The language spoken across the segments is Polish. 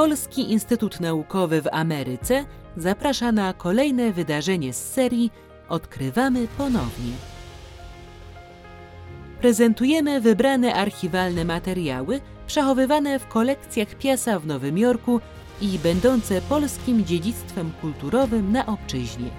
Polski Instytut Naukowy w Ameryce zaprasza na kolejne wydarzenie z serii Odkrywamy ponownie. Prezentujemy wybrane archiwalne materiały przechowywane w kolekcjach Piasa w Nowym Jorku i będące polskim dziedzictwem kulturowym na obczyźnie.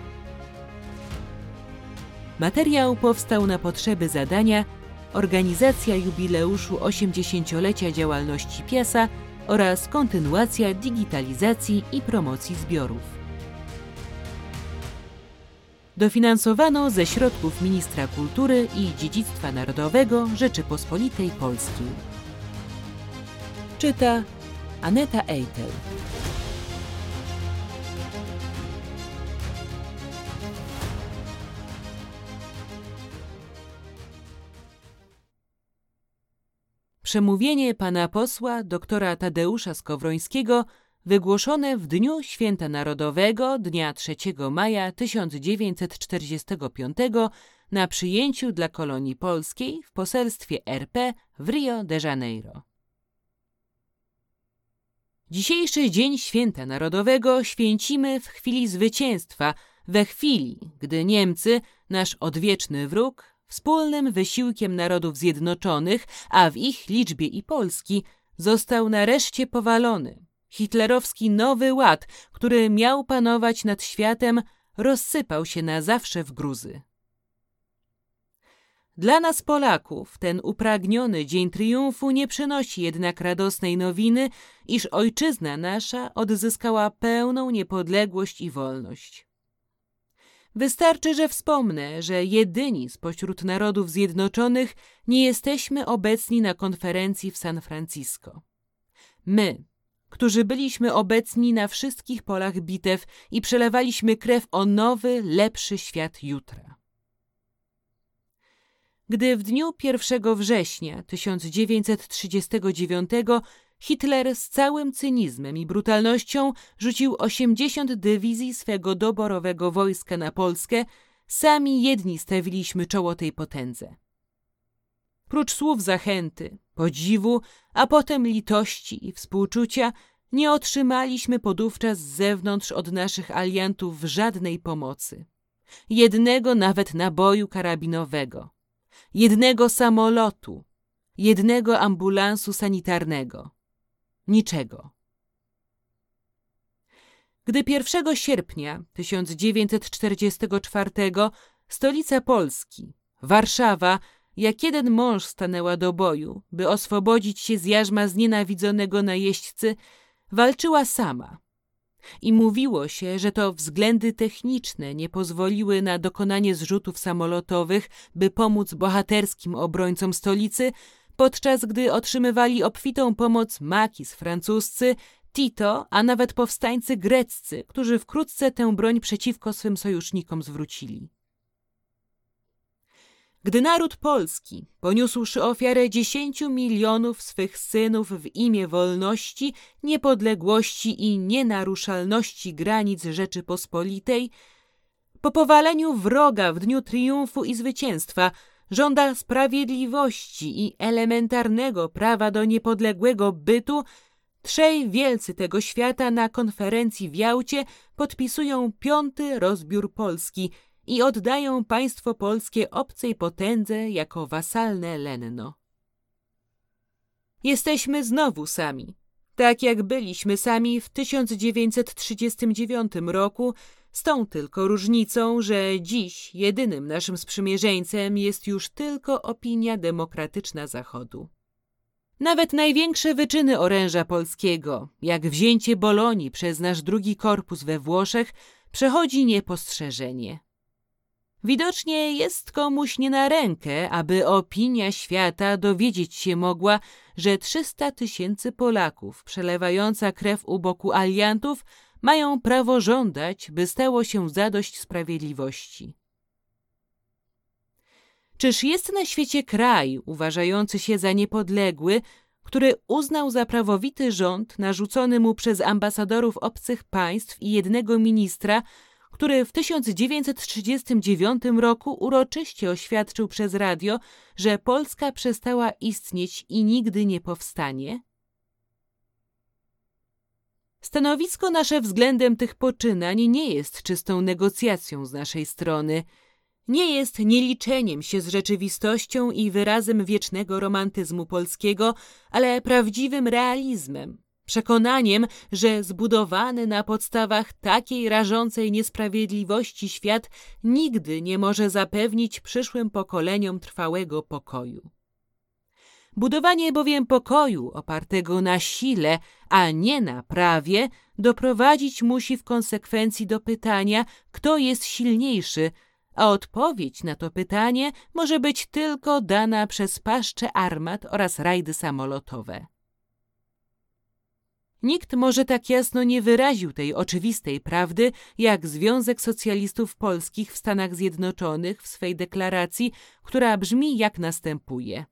Materiał powstał na potrzeby zadania Organizacja jubileuszu 80-lecia działalności Piasa oraz kontynuacja digitalizacji i promocji zbiorów. Dofinansowano ze środków Ministra Kultury i Dziedzictwa Narodowego Rzeczypospolitej Polskiej. Czyta Aneta Eitel. Przemówienie pana posła doktora Tadeusza Skowrońskiego wygłoszone w dniu Święta Narodowego dnia 3 maja 1945 na przyjęciu dla kolonii polskiej w poselstwie RP w Rio de Janeiro. Dzisiejszy Dzień Święta Narodowego święcimy w chwili zwycięstwa, we chwili, gdy Niemcy, nasz odwieczny wróg, wspólnym wysiłkiem narodów zjednoczonych, a w ich liczbie i Polski, został nareszcie powalony. Hitlerowski Nowy Ład, który miał panować nad światem, rozsypał się na zawsze w gruzy. Dla nas Polaków ten upragniony dzień triumfu nie przynosi jednak radosnej nowiny, iż ojczyzna nasza odzyskała pełną niepodległość i wolność. Wystarczy, że wspomnę, że jedyni spośród narodów zjednoczonych nie jesteśmy obecni na konferencji w San Francisco. My, którzy byliśmy obecni na wszystkich polach bitew i przelewaliśmy krew o nowy, lepszy świat jutra. Gdy w dniu 1 września 1939 Hitler z całym cynizmem i brutalnością rzucił 80 dywizji swego doborowego wojska na Polskę, sami jedni stawiliśmy czoło tej potędze. Prócz słów zachęty, podziwu, a potem litości i współczucia, nie otrzymaliśmy podówczas z zewnątrz od naszych aliantów żadnej pomocy. Jednego nawet naboju karabinowego, jednego samolotu, jednego ambulansu sanitarnego niczego. Gdy 1 sierpnia 1944 stolica Polski, Warszawa, jak jeden mąż stanęła do boju, by oswobodzić się z jarzma znienawidzonego najeźdźcy, walczyła sama. I mówiło się, że to względy techniczne nie pozwoliły na dokonanie zrzutów samolotowych, by pomóc bohaterskim obrońcom stolicy, podczas gdy otrzymywali obfitą pomoc makis francuscy, Tito, a nawet powstańcy greccy, którzy wkrótce tę broń przeciwko swym sojusznikom zwrócili. Gdy naród polski, poniósłszy ofiarę dziesięciu milionów swych synów w imię wolności, niepodległości i nienaruszalności granic Rzeczypospolitej, po powaleniu wroga w dniu triumfu i zwycięstwa żąda sprawiedliwości i elementarnego prawa do niepodległego bytu, trzej wielcy tego świata na konferencji w Jałcie podpisują piąty rozbiór Polski i oddają państwo polskie obcej potędze jako wasalne lenno. Jesteśmy znowu sami, tak jak byliśmy sami w 1939 roku, z tą tylko różnicą, że dziś jedynym naszym sprzymierzeńcem jest już tylko opinia demokratyczna Zachodu. Nawet największe wyczyny oręża polskiego, jak wzięcie Bolonii przez nasz drugi korpus we Włoszech, przechodzi niepostrzeżenie. Widocznie jest komuś nie na rękę, aby opinia świata dowiedzieć się mogła, że 300 tysięcy Polaków przelewająca krew u boku aliantów mają prawo żądać, by stało się zadość sprawiedliwości. Czyż jest na świecie kraj uważający się za niepodległy, który uznał za prawowity rząd narzucony mu przez ambasadorów obcych państw i jednego ministra, który w 1939 roku uroczyście oświadczył przez radio, że Polska przestała istnieć i nigdy nie powstanie? Stanowisko nasze względem tych poczynań nie jest czystą negocjacją z naszej strony. Nie jest nieliczeniem się z rzeczywistością i wyrazem wiecznego romantyzmu polskiego, ale prawdziwym realizmem, przekonaniem, że zbudowany na podstawach takiej rażącej niesprawiedliwości świat nigdy nie może zapewnić przyszłym pokoleniom trwałego pokoju. Budowanie bowiem pokoju opartego na sile, a nie na prawie, doprowadzić musi w konsekwencji do pytania, kto jest silniejszy, a odpowiedź na to pytanie może być tylko dana przez paszcze armat oraz rajdy samolotowe. Nikt może tak jasno nie wyraził tej oczywistej prawdy, jak Związek Socjalistów Polskich w Stanach Zjednoczonych w swej deklaracji, która brzmi jak następuje.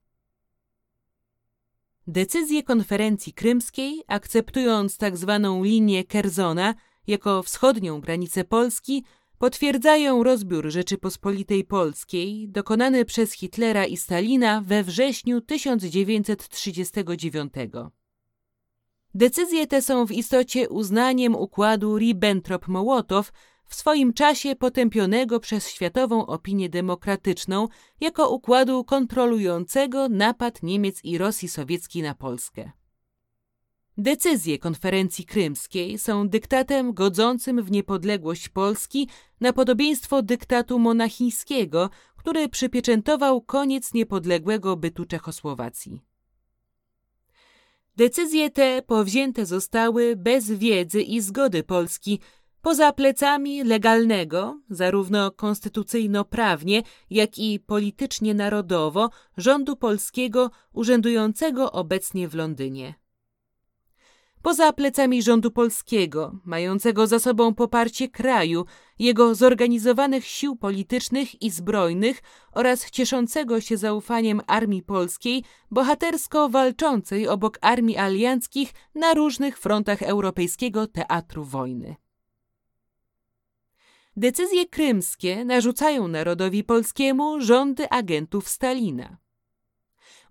Decyzję konferencji krymskiej, akceptując tzw. Tak linię Kerzona jako wschodnią granicę Polski, potwierdzają rozbiór Rzeczypospolitej Polskiej dokonany przez Hitlera i Stalina we wrześniu 1939. Decyzje te są w istocie uznaniem układu Ribbentrop-Mołotow, w swoim czasie potępionego przez światową opinię demokratyczną jako układu kontrolującego napad Niemiec i Rosji Sowieckiej na Polskę. Decyzje konferencji krymskiej są dyktatem godzącym w niepodległość Polski na podobieństwo dyktatu monachijskiego, który przypieczętował koniec niepodległego bytu Czechosłowacji. Decyzje te powzięte zostały bez wiedzy i zgody Polski, poza plecami legalnego, zarówno konstytucyjno-prawnie, jak i politycznie-narodowo, rządu polskiego urzędującego obecnie w Londynie. Poza plecami rządu polskiego, mającego za sobą poparcie kraju, jego zorganizowanych sił politycznych i zbrojnych oraz cieszącego się zaufaniem armii polskiej, bohatersko walczącej obok armii alianckich na różnych frontach europejskiego teatru wojny. Decyzje krymskie narzucają narodowi polskiemu rządy agentów Stalina.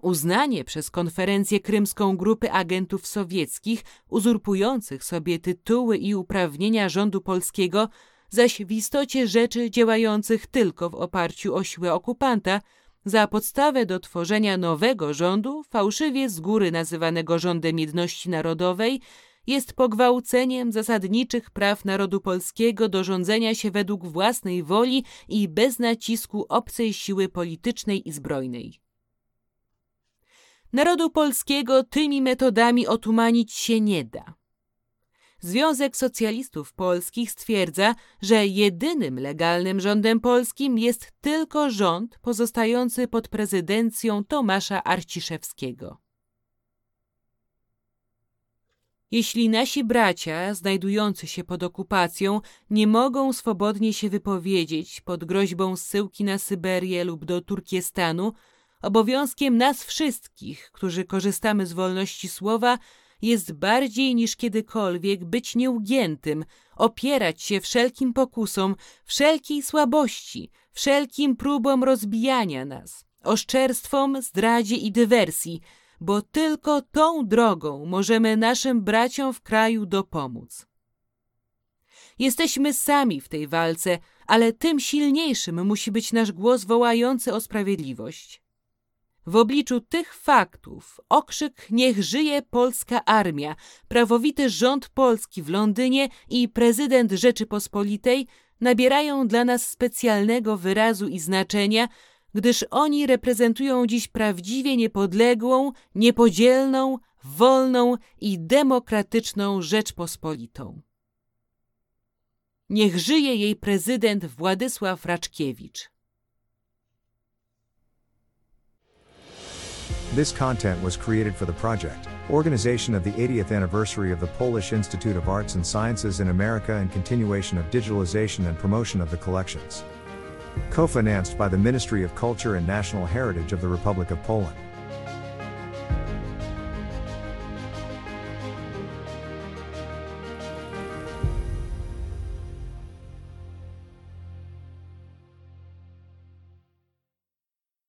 Uznanie przez konferencję krymską grupy agentów sowieckich uzurpujących sobie tytuły i uprawnienia rządu polskiego, zaś w istocie rzeczy działających tylko w oparciu o siłę okupanta, za podstawę do tworzenia nowego rządu, fałszywie z góry nazywanego rządem jedności narodowej, jest pogwałceniem zasadniczych praw narodu polskiego do rządzenia się według własnej woli i bez nacisku obcej siły politycznej i zbrojnej. Narodu polskiego tymi metodami otumanić się nie da. Związek Socjalistów Polskich stwierdza, że jedynym legalnym rządem polskim jest tylko rząd pozostający pod prezydencją Tomasza Arciszewskiego. Jeśli nasi bracia, znajdujący się pod okupacją, nie mogą swobodnie się wypowiedzieć pod groźbą zsyłki na Syberię lub do Turkiestanu, obowiązkiem nas wszystkich, którzy korzystamy z wolności słowa, jest bardziej niż kiedykolwiek być nieugiętym, opierać się wszelkim pokusom, wszelkiej słabości, wszelkim próbom rozbijania nas, oszczerstwom, zdradzie i dywersji, bo tylko tą drogą możemy naszym braciom w kraju dopomóc. Jesteśmy sami w tej walce, ale tym silniejszym musi być nasz głos wołający o sprawiedliwość. W obliczu tych faktów okrzyk Niech żyje polska armia, prawowity rząd Polski w Londynie i prezydent Rzeczypospolitej nabierają dla nas specjalnego wyrazu i znaczenia, gdyż oni reprezentują dziś prawdziwie niepodległą, niepodzielną, wolną i demokratyczną Rzeczpospolitą. Niech żyje jej prezydent Władysław Raczkiewicz. This content was created for the project, organization of the 80th anniversary of the Polish Institute of Arts and Sciences in America and continuation of digitalization and promotion of the collections. Co-financed by the Ministry of Culture and National Heritage of the Republic of Poland.